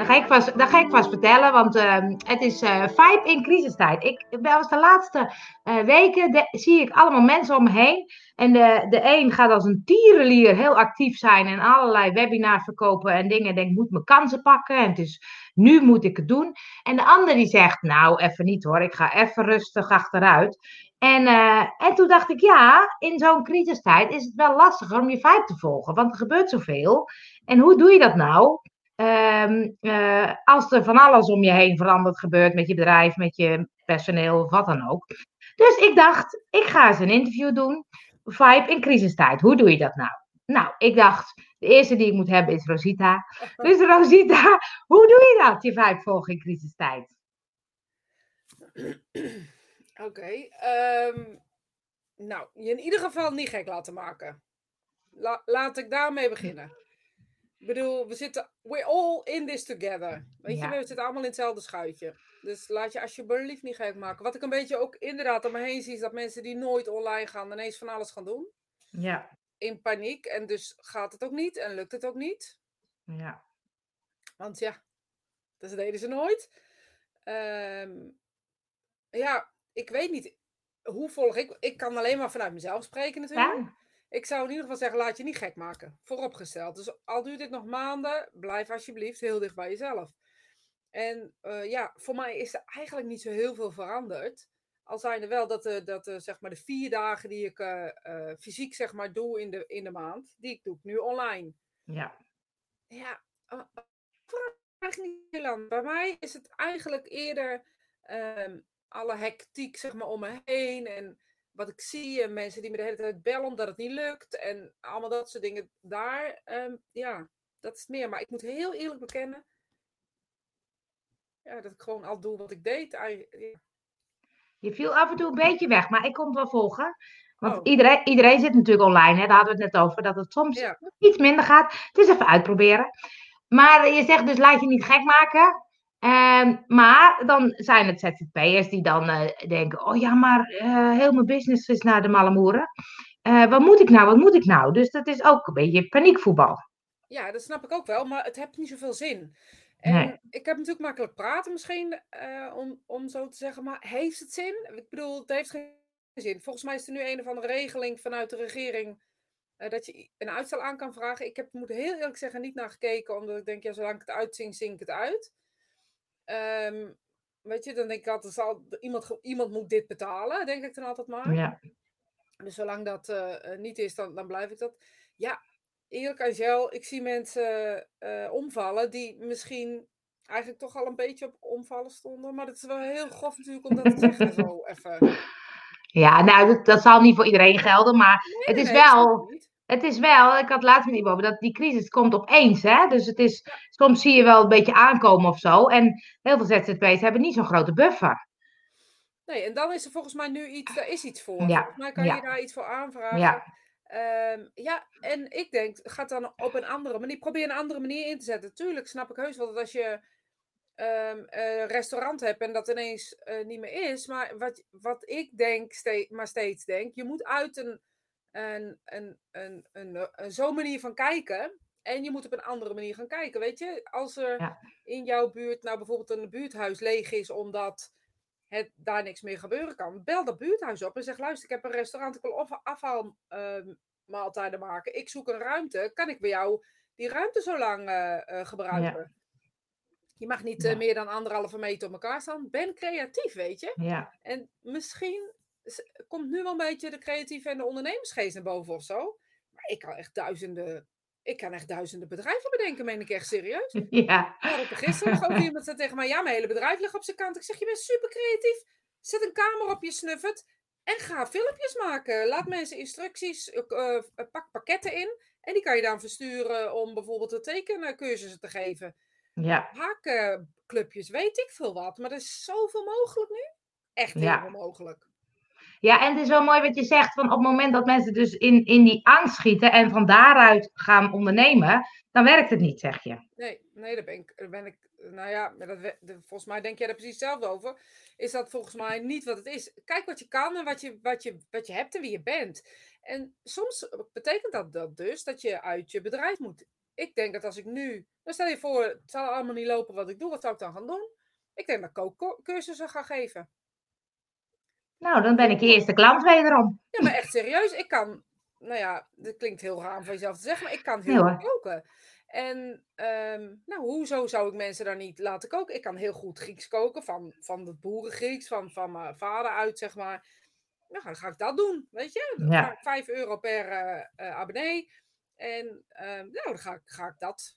Dat ga ik vast, dat ga ik vast vertellen, want ehm, het is uh, vibe in crisistijd. Ik, de laatste uh, weken zie ik allemaal mensen om me heen. En de, de een gaat als een tierenlier heel actief zijn en allerlei webinars verkopen en dingen. Denkt, moet mijn kansen pakken en het is, nu moet ik het doen. En de ander die zegt, nou even niet hoor, ik ga even rustig achteruit. En, uh, en toen dacht ik, ja, in zo'n crisistijd is het wel lastiger om je vibe te volgen, want er gebeurt zoveel. En hoe doe je dat nou? Um, uh, als er van alles om je heen veranderd gebeurt met je bedrijf, met je personeel wat dan ook. Dus ik dacht, ik ga eens een interview doen. Vibe in crisistijd. Hoe doe je dat nou? Nou, ik dacht, de eerste die ik moet hebben is Rosita. Dus Rosita, hoe doe je dat, je vibe volgen in crisistijd? Oké. Okay, um, ehm, nou, je in ieder geval niet gek laten maken. La laat ik daarmee beginnen. Ik bedoel, we zitten, we're all in this together. Weet je, we zitten allemaal in hetzelfde schuitje. Dus laat je alsjeblieft niet gek maken. Wat ik een beetje ook inderdaad om me heen zie, is dat mensen die nooit online gaan, ineens van alles gaan doen. Ja. In paniek. En dus gaat het ook niet en lukt het ook niet. Ja. Want ja, dat deden ze nooit. Um, ja, ik weet niet. Hoe volg ik? Ik kan alleen maar vanuit mezelf spreken natuurlijk. Ja. Ik zou in ieder geval zeggen, laat je niet gek maken. Vooropgesteld. Dus al duurt dit nog maanden, blijf alsjeblieft heel dicht bij jezelf. En uh, ja, voor mij is er eigenlijk niet zo heel veel veranderd. Al zijn er wel dat, de, dat de, zeg maar de vier dagen die ik uh, uh, fysiek zeg maar, doe in de, in de maand, die ik doe nu online. Ja. Ja, eigenlijk niet heel lang. Bij mij is het eigenlijk eerder um, alle hectiek zeg maar, om me heen. En wat ik zie. En mensen die me de hele tijd bellen omdat het niet lukt. En allemaal dat soort dingen. Daar, um, ja, dat is meer. Maar ik moet heel eerlijk bekennen. Ja, dat ik gewoon al doe wat ik deed. Ja. Je viel af en toe een beetje weg, maar ik kon het wel volgen. Want oh. iedereen, iedereen zit natuurlijk online. Hè? Daar hadden we het net over. Dat het soms ja. iets minder gaat. Het is even uitproberen. Maar je zegt dus laat je niet gek maken. Um, maar dan zijn het ZZP'ers die dan uh, denken: oh ja, maar uh, heel mijn business is naar de malamoeren. Uh, wat moet ik nou? Wat moet ik nou? Dus dat is ook een beetje paniekvoetbal. Ja, dat snap ik ook wel, maar het heeft niet zoveel zin. En nee. ik heb natuurlijk makkelijk praten misschien, om, om zo te zeggen, maar heeft het zin? Ik bedoel, het heeft geen zin. Volgens mij is er nu een of andere regeling vanuit de regering dat je een uitstel aan kan vragen. Ik heb, moet heel eerlijk zeggen, niet naar gekeken, omdat ik denk, ja, zolang ik het uitzing, zing ik het uit. Um, weet je, dan denk ik altijd, zal, iemand, iemand moet dit betalen, denk ik dan altijd maar. Ja. Dus zolang dat uh, niet is, dan, dan blijf ik dat. Ja, eerlijk Angel, ik zie mensen uh, omvallen die misschien eigenlijk toch al een beetje op omvallen stonden. Maar dat is wel heel grof natuurlijk om dat te zeggen zo even. Ja, nou, dat, dat zal niet voor iedereen gelden, maar nee, het is nee, wel het is wel, ik had laatst met iemand dat die crisis komt opeens. Hè? Dus het is, soms zie je wel een beetje aankomen of zo. En heel veel ZZP's hebben niet zo'n grote buffer. Nee, en dan is er volgens mij nu iets, daar is iets voor. Ja. Volgens mij kan ja. je daar iets voor aanvragen. Ja. Um, ja, en ik denk, ga dan op een andere manier, probeer een andere manier in te zetten. Tuurlijk snap ik heus wel dat als je um, een restaurant hebt en dat ineens uh, niet meer is. Maar wat, wat ik denk, ste maar steeds denk, je moet uit een een, een, een, een, een zo'n manier van kijken. En je moet op een andere manier gaan kijken. Weet je, als er in jouw buurt nou bijvoorbeeld een buurthuis leeg is omdat het, daar niks meer gebeuren kan, bel dat buurthuis op en zeg: luister, ik heb een restaurant, ik wil afhaalmaaltijden uh, maken. Ik zoek een ruimte. Kan ik bij jou die ruimte zo lang uh, uh, gebruiken? Ja. Je mag niet ja. meer dan anderhalve meter op elkaar staan. Ben creatief, weet je. Ja. En misschien komt nu wel een beetje de creatieve en de ondernemersgeest naar boven of zo. Maar ik kan echt duizenden, ik kan echt duizenden bedrijven bedenken, meen ik echt serieus. Ja. gisteren ook iemand zei tegen mij, ja, mijn hele bedrijf ligt op zijn kant. Ik zeg, je bent super creatief. Zet een camera op je snuffert en ga filmpjes maken. Laat mensen instructies, uh, pak pakketten in. En die kan je dan versturen om bijvoorbeeld een tekencursussen te geven. Ja. Hakenclubjes, weet ik veel wat. Maar er is zoveel mogelijk nu. Echt heel ja. veel mogelijk. Ja, en het is wel mooi wat je zegt, van op het moment dat mensen dus in, in die angst schieten en van daaruit gaan ondernemen, dan werkt het niet, zeg je. Nee, nee, daar ben ik, ben ik nou ja, dat, volgens mij denk jij er precies hetzelfde over. Is dat volgens mij niet wat het is. Kijk wat je kan en wat je, wat je, wat je hebt en wie je bent. En soms betekent dat, dat dus dat je uit je bedrijf moet ik denk dat als ik nu, dan stel je voor, het zal allemaal niet lopen wat ik doe, wat zou ik dan gaan doen? Ik denk dat ik kookcursussen ga geven. Nou, dan ben ik je eerste klant wederom. Ja, maar echt serieus, ik kan, nou ja, dat klinkt heel raar van jezelf te zeggen, maar ik kan heel goed koken. En um, nou, hoezo zou ik mensen daar niet laten koken? Ik kan heel goed Grieks koken, van, van het boerengrieks, van, van mijn vader uit, zeg maar. Nou, dan ga ik dat doen, weet je. Dan ga ik 5 euro per uh, uh, abonnee. En uh, nou, dan ga ik, ga ik dat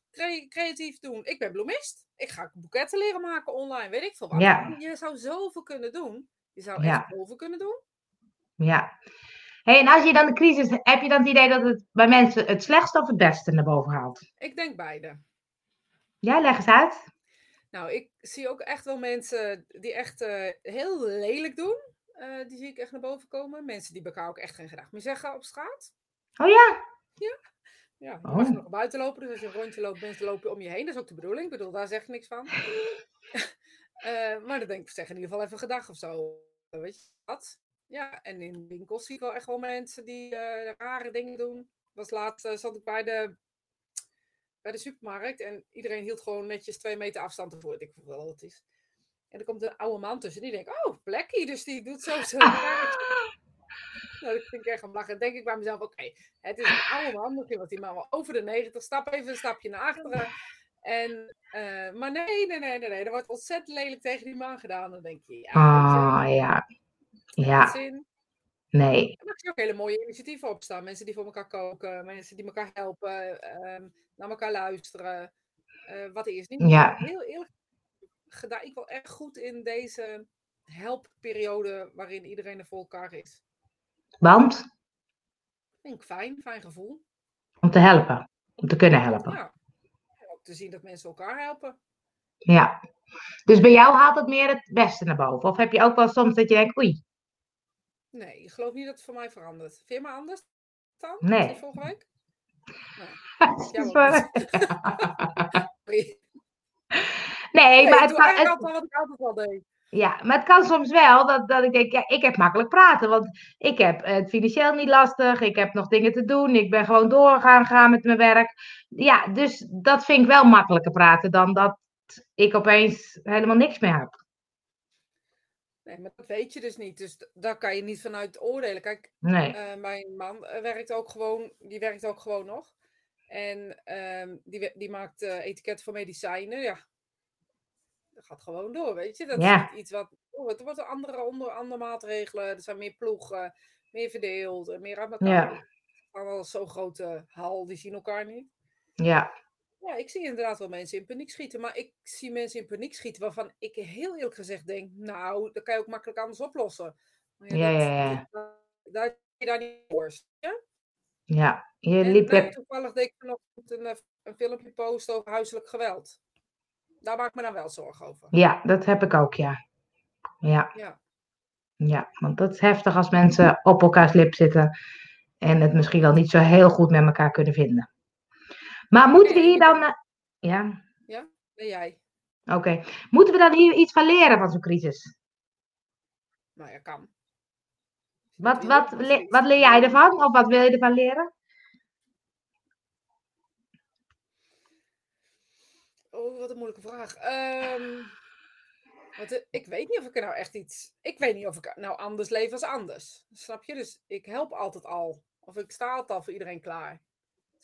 creatief doen. Ik ben bloemist. Ik ga boeketten leren maken online, weet ik veel wat. Ja. Je zou zoveel kunnen doen. Je zou echt zoveel kunnen doen. Ja. Hey, en als je dan de crisis, heb je dan het idee dat het bij mensen het slechtste of het beste naar boven haalt? Ik denk beide. Ja, leg eens uit. Nou, ik zie ook echt wel mensen die echt uh, heel lelijk doen. Uh, die zie ik echt naar boven komen. Mensen die elkaar ook echt geen gedag meer zeggen op straat. Oh ja? Ja. Ja, je oh. nog buiten lopen. Dus als je een rondje loopt, mensen lopen om je heen. Dat is ook de bedoeling. Ik bedoel, daar zeg ik niks van. uh, maar dan denk ik, zeg in ieder geval even gedag of zo. Weet je wat? Ja, en in winkels zie ik wel echt wel mensen die uh, rare dingen doen. Was laatst uh, zat ik bij de, bij de supermarkt en iedereen hield gewoon netjes twee meter afstand ervoor. Ik weet wel wat het is. En er komt een oude man tussen die denkt, oh, plekje, dus die doet zo zo. nou, dat vind ik echt lachen. Dan denk ik bij mezelf, oké, het is een oude man, misschien was die man wel over de 90, stap even een stapje naar achteren. En, uh, maar nee, nee, nee, nee, nee, er wordt ontzettend lelijk tegen die man gedaan. Dan denk je, ja. Oh, ja. Ja. Zin. Nee. Er zie ook hele mooie initiatieven opstaan. Mensen die voor elkaar koken, mensen die elkaar helpen, um, naar elkaar luisteren. Uh, wat is niet ja. heel, heel gedaan. Ik wel echt goed in deze helpperiode waarin iedereen er voor elkaar is. Want? Vind ik fijn, fijn gevoel. Om te helpen, om te kunnen helpen. Ja, te zien dat mensen elkaar helpen. Ja, dus bij jou haalt het meer het beste naar boven? Of heb je ook wel soms dat je denkt, oei, Nee, ik geloof niet dat het voor mij verandert. Vind je me anders dan? Nee. Volgende week? Nee. nee, maar het. Het, altijd wat ik altijd al deed. Ja, maar het kan soms wel dat, dat ik denk, ja, ik heb makkelijk praten. Want ik heb het financieel niet lastig. Ik heb nog dingen te doen. Ik ben gewoon doorgaan gaan met mijn werk. Ja, dus dat vind ik wel makkelijker praten dan dat ik opeens helemaal niks meer heb. Nee, maar dat weet je dus niet. Dus daar kan je niet vanuit oordelen. Kijk, nee. uh, mijn man eh, werkt ook gewoon, die werkt ook gewoon nog. En uh, die, die maakt uh, etiketten voor medicijnen. Ja, dat gaat gewoon door, weet je. Dat is niet iets wat... Oh, het wordt andere, onder andere maatregelen. Er zijn meer ploegen, meer verdeeld, meer uit elkaar. Ja. Zo'n grote hal, die zien elkaar niet. Ja. Ja, ik zie inderdaad wel mensen in paniek schieten. Maar ik zie mensen in paniek schieten waarvan ik heel eerlijk gezegd denk, nou, dat kan je ook makkelijk anders oplossen. Maar ja, ja, ja. ja. Dat, je daar niet voor. Ja, ja je liep... En, toevallig deed ik vanochtend een, eh, een filmpje posten over huiselijk geweld. Daar maak ik me dan wel zorgen over. Ja, dat heb ik ook, ja. Ja. Ja, ja want dat is heftig als mensen op elkaars lip zitten en het misschien wel niet zo heel goed met elkaar kunnen vinden. Maar moeten we hier dan. Ja? Ja, ben jij. Oké. Moeten we dan hier iets van leren van zo'n crisis? Nou ja, kan. Wat, wat, wat leer jij ervan? Of wat wil je ervan leren? Oh, wat een moeilijke vraag. Um, wat, ik weet niet of ik er nou echt iets. Ik weet niet of ik nou anders leef als anders. Snap je? Dus ik help altijd al. Of ik sta altijd al voor iedereen klaar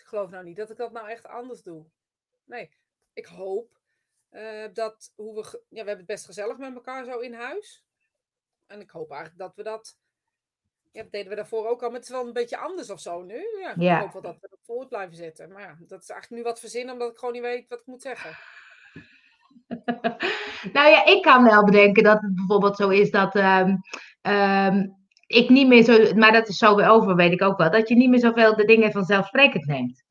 geloof nou niet dat ik dat nou echt anders doe. Nee, ik hoop uh, dat hoe we. Ja, we hebben het best gezellig met elkaar zo in huis. En ik hoop eigenlijk dat we dat. Ja, dat deden we daarvoor ook al, maar het is wel een beetje anders of zo nu. Ja, ja. Ik hoop wel dat we dat voort blijven zetten. Maar ja, dat is eigenlijk nu wat verzinnen, omdat ik gewoon niet weet wat ik moet zeggen. nou ja, ik kan wel bedenken dat het bijvoorbeeld zo is dat um, um, ik niet meer zo, maar dat is zo weer over, weet ik ook wel, dat je niet meer zoveel de dingen vanzelfsprekend neemt.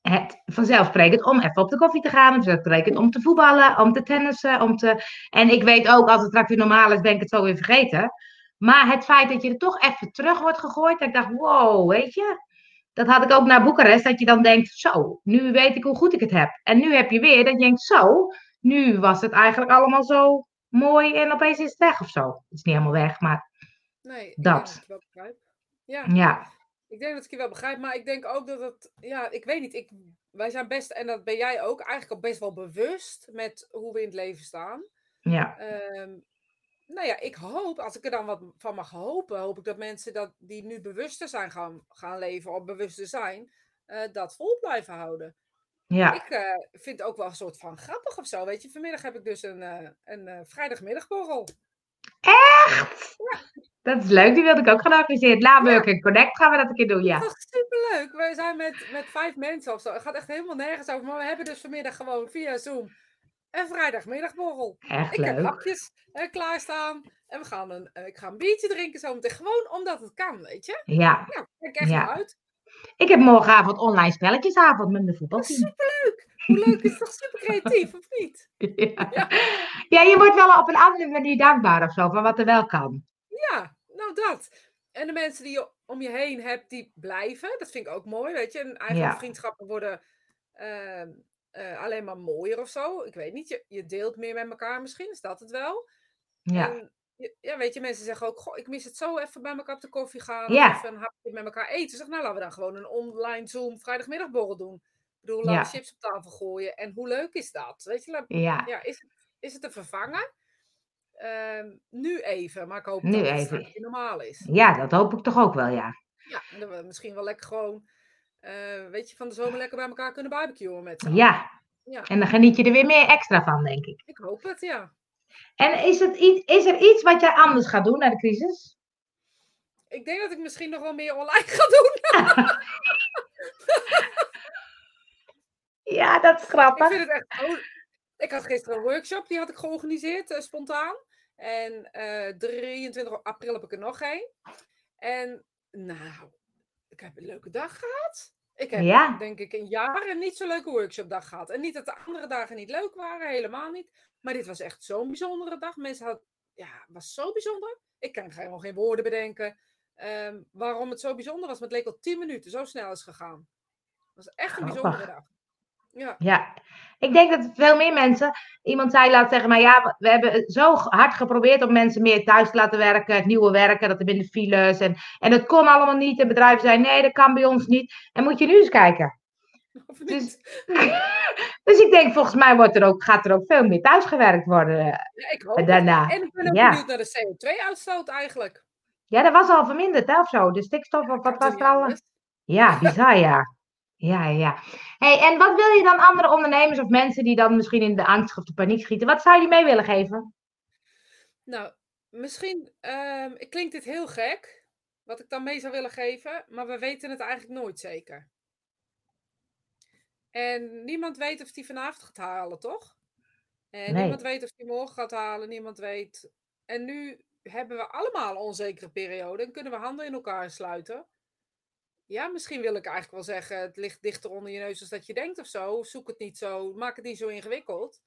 Het vanzelfsprekend om even op de koffie te gaan, vanzelfsprekend om te voetballen, om te tennissen, om te... En ik weet ook, als het straks weer normaal is, ben ik het zo weer vergeten. Maar het feit dat je er toch even terug wordt gegooid, dat ik dacht, wow, weet je, dat had ik ook naar Boekarest, dat je dan denkt, zo, nu weet ik hoe goed ik het heb. En nu heb je weer dat je denkt, zo, nu was het eigenlijk allemaal zo mooi en opeens is het weg of zo. Het is niet helemaal weg, maar Nee, dat. wel Ja. ja. Ik denk dat ik je wel begrijp, maar ik denk ook dat het, ja, ik weet niet, ik, wij zijn best, en dat ben jij ook, eigenlijk ook best wel bewust met hoe we in het leven staan. Ja. Ehm, nou ja, ik hoop, als ik er dan wat van mag hopen, hoop ik dat mensen dat, die nu bewuster zijn gaan, gaan leven, of bewuster zijn, eh, dat vol blijven houden. Ja. Ik eh, vind het ook wel een soort van grappig of zo. Weet je, vanmiddag heb ik dus een, uh, een vrijdagmiddagborrel. Echt? Dat is leuk, die wilde ik ook gaan organiseren. Na Work Connect gaan we dat een keer doen, ja. Dat is superleuk. We zijn met, met vijf mensen of zo. Het gaat echt helemaal nergens over. Maar we hebben dus vanmiddag gewoon via Zoom een vrijdagmiddagborrel. Echt ik leuk. heb hapjes uh, klaarstaan. En we gaan een, uh, ik ga een biertje drinken zo meteen. Gewoon omdat het kan, weet je. Ja. Ja, kijk echt Ja. uit. Ik heb morgenavond online spelletjesavond met mijn voetbalteam. Superleuk. Hoe leuk is het toch super creatief, of niet? Ja. Ja. ja, je wordt wel op een andere manier dankbaar of zo, van wat er wel kan. Ja, nou dat. En de mensen die je om je heen hebt, die blijven. Dat vind ik ook mooi, weet je. En eigenlijk Ja. vriendschappen worden ehm, eh, alleen maar mooier of zo. Ik weet niet, je, je deelt meer met elkaar misschien, is dat het wel. Ja, En, ja, weet je, mensen zeggen ook, goh, ik mis het zo even bij elkaar op de koffie gaan. Ja. Of even een hapje met elkaar eten. Zeg, nou, laten we dan gewoon een online Zoom vrijdagmiddagborrel doen. Ik bedoel, laten we chips op tafel gooien. En hoe leuk is dat? Weet je, laat- ja. ja, is, het, is het te vervangen? Ehm, nu even, maar ik hoop Nu dat het even. weer normaal is. ja, dat hoop ik toch ook wel, ja. Ja, misschien wel lekker gewoon, eh, weet je, van de zomer lekker bij elkaar kunnen barbecuen met z'n. Ja, Ja, en dan geniet je er weer meer extra van, denk ik. ik hoop het, ja. En is, het iets, is er iets wat jij anders gaat doen na de crisis? Ik denk dat ik misschien nog wel meer online ga doen. Ja, dat is Ik grappig. vind het echt. Oh, ik had gisteren een workshop, die had ik georganiseerd, eh, spontaan. En eh 23 april heb ik er nog een. En nou, ik heb een leuke dag gehad. Ik heb Ja. denk ik in jaren niet zo'n leuke workshopdag gehad. En niet dat de andere dagen niet leuk waren, helemaal niet. Maar dit was echt zo'n bijzondere dag. Mensen hadden, ja, het was zo bijzonder. Ik kan helemaal geen woorden bedenken ehm, waarom het zo bijzonder was. Maar het leek al 10 minuten, zo snel is gegaan. Het was echt een bijzondere dag. Ja. Ja, ik denk dat veel meer mensen. Iemand zei laat zeggen, maar ja, we hebben zo hard geprobeerd om mensen meer thuis te laten werken, het nieuwe werken, dat er binnen files en, en het kon allemaal niet. En bedrijven zeiden nee, dat kan bij ons niet. En moet je nu eens kijken. Dus, dus ik denk, volgens mij wordt er ook, gaat er ook veel meer thuis gewerkt worden. Ja, ik hoop het. daarna, En ik ben ook ja. benieuwd naar de CO2-uitstoot eigenlijk. Ja, dat was al verminderd, hè, of zo. De stikstof, of Kan wat was er al? Ja, bizar, ja. Ja, ja. Hey, en wat wil je dan andere ondernemers of mensen die dan misschien in de angst of de paniek schieten, wat zou je die mee willen geven? Nou, misschien ehm, klinkt dit heel gek, wat ik dan mee zou willen geven, maar we weten het eigenlijk nooit zeker. En niemand weet of die vanavond gaat halen, toch? En Nee. niemand weet of die morgen gaat halen, niemand weet. En nu hebben we allemaal een onzekere periode en kunnen we handen in elkaar sluiten. Ja, misschien wil ik eigenlijk wel zeggen, het ligt dichter onder je neus als dat je denkt of zo. Zoek het niet zo, maak het niet zo ingewikkeld.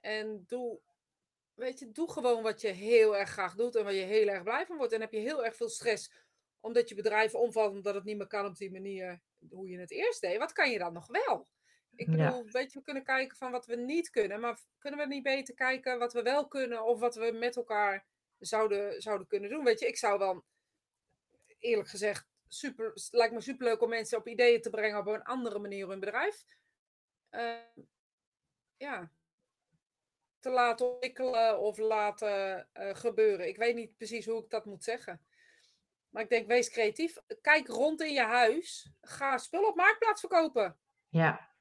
En doe, weet je, doe gewoon wat je heel erg graag doet en waar je heel erg blij van wordt. En heb je heel erg veel stress omdat je bedrijf omvalt omdat het niet meer kan op die manier hoe je het eerst deed. Wat kan je dan nog wel? Ik Ja. bedoel, weet je, we kunnen kijken van wat we niet kunnen, maar kunnen we niet beter kijken wat we wel kunnen of wat we met elkaar zouden, zouden kunnen doen? Weet je, ik zou wel, eerlijk gezegd, super, lijkt me superleuk om mensen op ideeën te brengen op een andere manier hun bedrijf. eh, ja, te laten ontwikkelen of laten eh, gebeuren. Ik weet niet precies hoe ik dat moet zeggen. Maar ik denk, wees creatief. Kijk rond in je huis. Ga spullen op Marktplaats verkopen. Ja.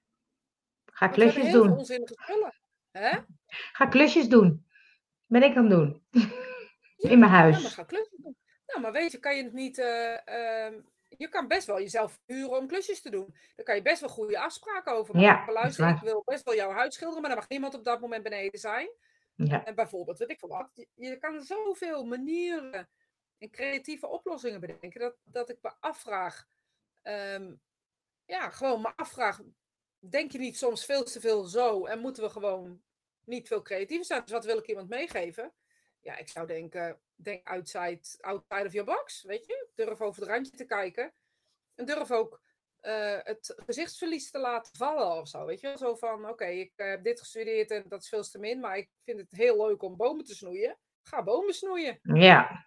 Ga klusjes doen. onzinnige spullen. Hè? Ga klusjes doen. Ben ik aan het doen. Ja, In mijn Ja, huis. ga klussen doen. Nou, maar weet je, kan je het niet... eh, ehm, je kan best wel jezelf huren om klusjes te doen. Daar kan je best wel goede afspraken over Ja, maken. is Luister, ik wil best wel jouw huis schilderen, maar dan mag niemand op dat moment beneden zijn. Ja. En bijvoorbeeld, weet ik veel wat. Je, je kan zoveel manieren en creatieve oplossingen bedenken. Dat, dat ik me afvraag. ehm, ja, gewoon me afvraag. Denk je niet soms veel te veel zo? En moeten we gewoon niet veel creatiever zijn? Dus wat wil ik iemand meegeven? Ja, ik zou denken, denk outside, outside of your box. Weet je? Durf over het randje te kijken. En durf ook eh, het gezichtsverlies te laten vallen of zo. Weet je? Zo van, oké, ik heb dit gestudeerd en dat is veel te min. Maar ik vind het heel leuk om bomen te snoeien. Ga bomen snoeien. Ja.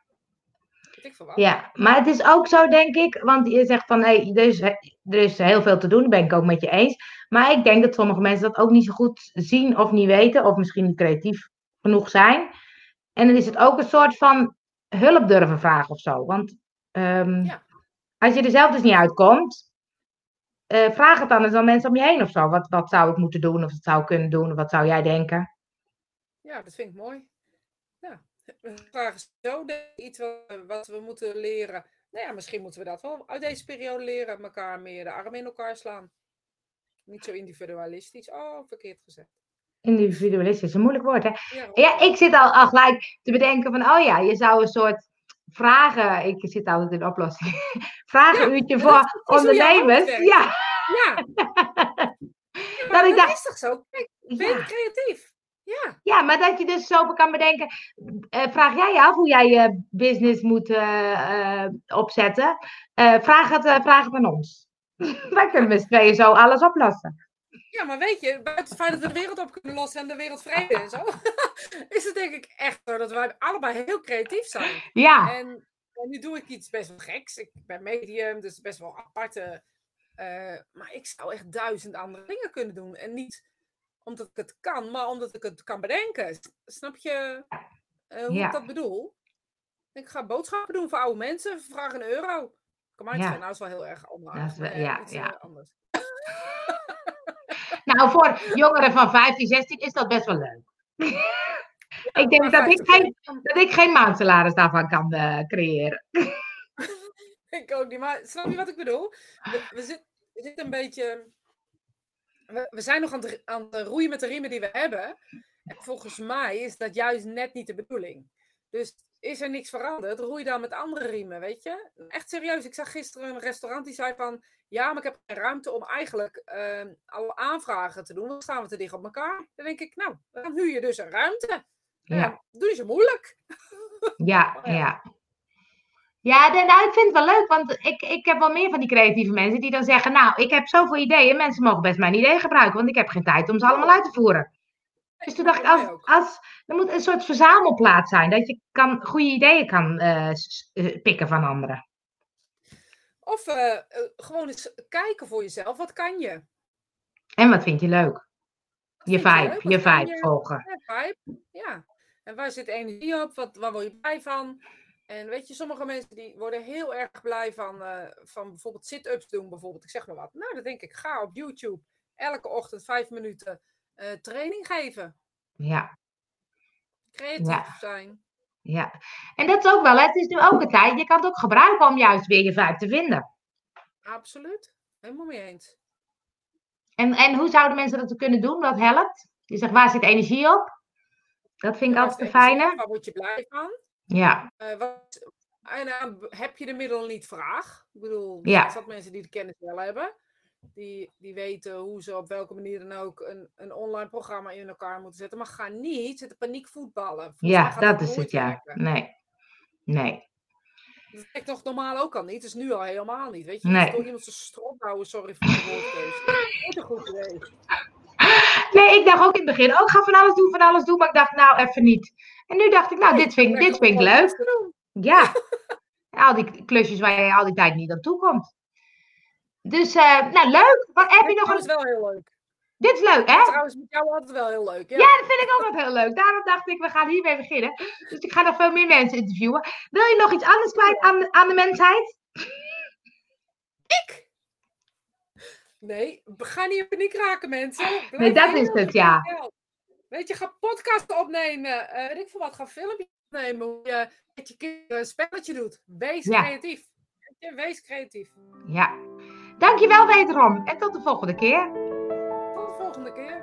Ik. Ja, maar het is ook zo, denk ik, want je zegt van, hé, er, is, er is heel veel te doen, daar ben ik ook met je eens. Maar ik denk dat sommige mensen dat ook niet zo goed zien of niet weten, of misschien niet creatief genoeg zijn. En dan is het ook een soort van hulp durven vragen of zo. Want ehm, Ja. als je er zelf dus niet uitkomt, eh, vraag het dan eens aan mensen om je heen of zo. Wat, wat zou ik moeten doen, of wat zou ik kunnen doen, of wat zou jij denken? Ja, dat vind ik mooi. Ja. We vragen zo iets wat, wat we moeten leren. Nou ja, misschien moeten we dat wel uit deze periode leren. Elkaar meer de armen in elkaar slaan. Niet zo individualistisch. Oh, verkeerd gezegd. Individualistisch, een moeilijk woord, hè? Ja, Ja, ik zit al, al gelijk te bedenken van, oh ja, je zou een soort vragen, ik zit altijd in oplossing, vragenuurtje Ja, voor ondernemers. Ja, Ja. Dat ik dacht- is toch zo? Kijk, ben creatief. Ja. ja, maar dat je dus zo kan bedenken, eh, vraag jij je af hoe jij je business moet eh, eh, opzetten? Eh, vraag, het, vraag het aan ons. Wij kunnen met tweeën zo alles oplossen. Ja, maar weet je, buiten het feit dat we de wereld op kunnen lossen en de wereld vrede en zo, is het denk ik echt zo dat wij allebei heel creatief zijn. Ja, En, en nu doe ik iets best wel geks. Ik ben medium, dus best wel aparte. eh, maar ik zou echt duizend andere dingen kunnen doen. En niet omdat ik het kan, maar omdat ik het kan bedenken. Snap je eh, hoe Ja. ik dat bedoel? Ik ga boodschappen doen voor oude mensen. Vraag een euro. Kom maar, Ja. nou is wel heel erg anders. Dat is wel- maar ja, ja. eh, anders. Nou voor jongeren van 15, 16 is dat best wel leuk. ik denk dat ik 50 geen, dat ik geen maandsalaris daarvan kan eh, creëren. Ik ook niet, maar snap je wat ik bedoel? We, we, zit- we zitten een beetje. We, we zijn nog aan het, aan het roeien met de riemen die we hebben. En volgens mij is dat juist net niet de bedoeling. Dus is er niks veranderd, roei dan met andere riemen, weet je? Echt serieus. Ik zag gisteren een restaurant die zei van. Ja, maar ik heb geen ruimte om eigenlijk alle aanvragen te doen. Dan staan we te dicht op elkaar. Dan denk ik, nou, dan huur je dus een ruimte. Ja. ja. Doe zo moeilijk. Ja, Ja. ja. Ja, nou, ik vind het wel leuk, want ik, ik heb wel meer van die creatieve mensen die dan zeggen, nou, ik heb zoveel ideeën, mensen mogen best mijn ideeën gebruiken, want ik heb geen tijd om ze allemaal uit te voeren. Dus toen dacht ik, als, als, er moet een soort verzamelplaats zijn, dat je kan, goede ideeën kan eh, eh, pikken van anderen. Of eh, gewoon eens kijken voor jezelf. Wat kan je? En wat vind je leuk? Je vibe, leuk? je vibe je- volgen. Ja, vibe. Ja. En waar zit energie op? Wat, waar word je blij van? En weet je, sommige mensen die worden heel erg blij van, van bijvoorbeeld sit-ups doen. Bijvoorbeeld, ik zeg maar wat. Nou, dan denk ik, ga op YouTube elke ochtend vijf minuten eh, training geven. Ja, Creatief Ja. zijn. ja. En dat is ook wel, het is nu ook een tijd, je kan het ook gebruiken om juist weer je vibe te vinden. Absoluut. Helemaal mee eens. En, en hoe zouden mensen dat kunnen doen? Wat helpt? Je zegt, waar zit energie op? Dat vind ik altijd de fijne. Waar word je blij van? Ja, Eh, wat, en dan heb je de middelen niet vraag. Ik bedoel, Ja. er zijn mensen die de kennis wel hebben. Die, die weten hoe ze op welke manier dan ook een, een online programma in elkaar moeten zetten. Maar ga niet zitten paniek voetballen. Ja dat is het, ja. Nee. Nee. Dat werkt toch normaal ook al niet. Dus nu al helemaal niet. Weet je, Nee. door iemand zijn strot houden. Sorry voor de. Dat is een goed. Nee, ik dacht ook in het begin, oh, ik ga van alles doen, van alles doen. Maar ik dacht, nou, even niet. En nu dacht ik, nou, dit vind, ik- dit vind ik leuk. Ja. Al die klusjes waar je al die tijd niet aan toe komt. Dus, eh, nou, leuk. Wat, heb je nog is een... wel heel leuk. Dit is leuk, hè? Trouwens, met jou altijd wel heel leuk. Ja. Ja, dat vind ik ook altijd heel leuk. Daarom dacht ik, we gaan hiermee beginnen. Dus ik ga nog veel meer mensen interviewen. Wil je nog iets anders kwijt aan, aan de mensheid? Nee, ga niet in paniek raken, mensen. Nee, dat is het, ja. Weet je, ga podcasten opnemen. eh weet ik veel wat, ga filmpjes opnemen. Hoe je met je kinderen een spelletje doet. Wees Ja. creatief. Weet je, Wees creatief. Ja. Dankjewel wederom. En tot de volgende keer. Tot de volgende keer.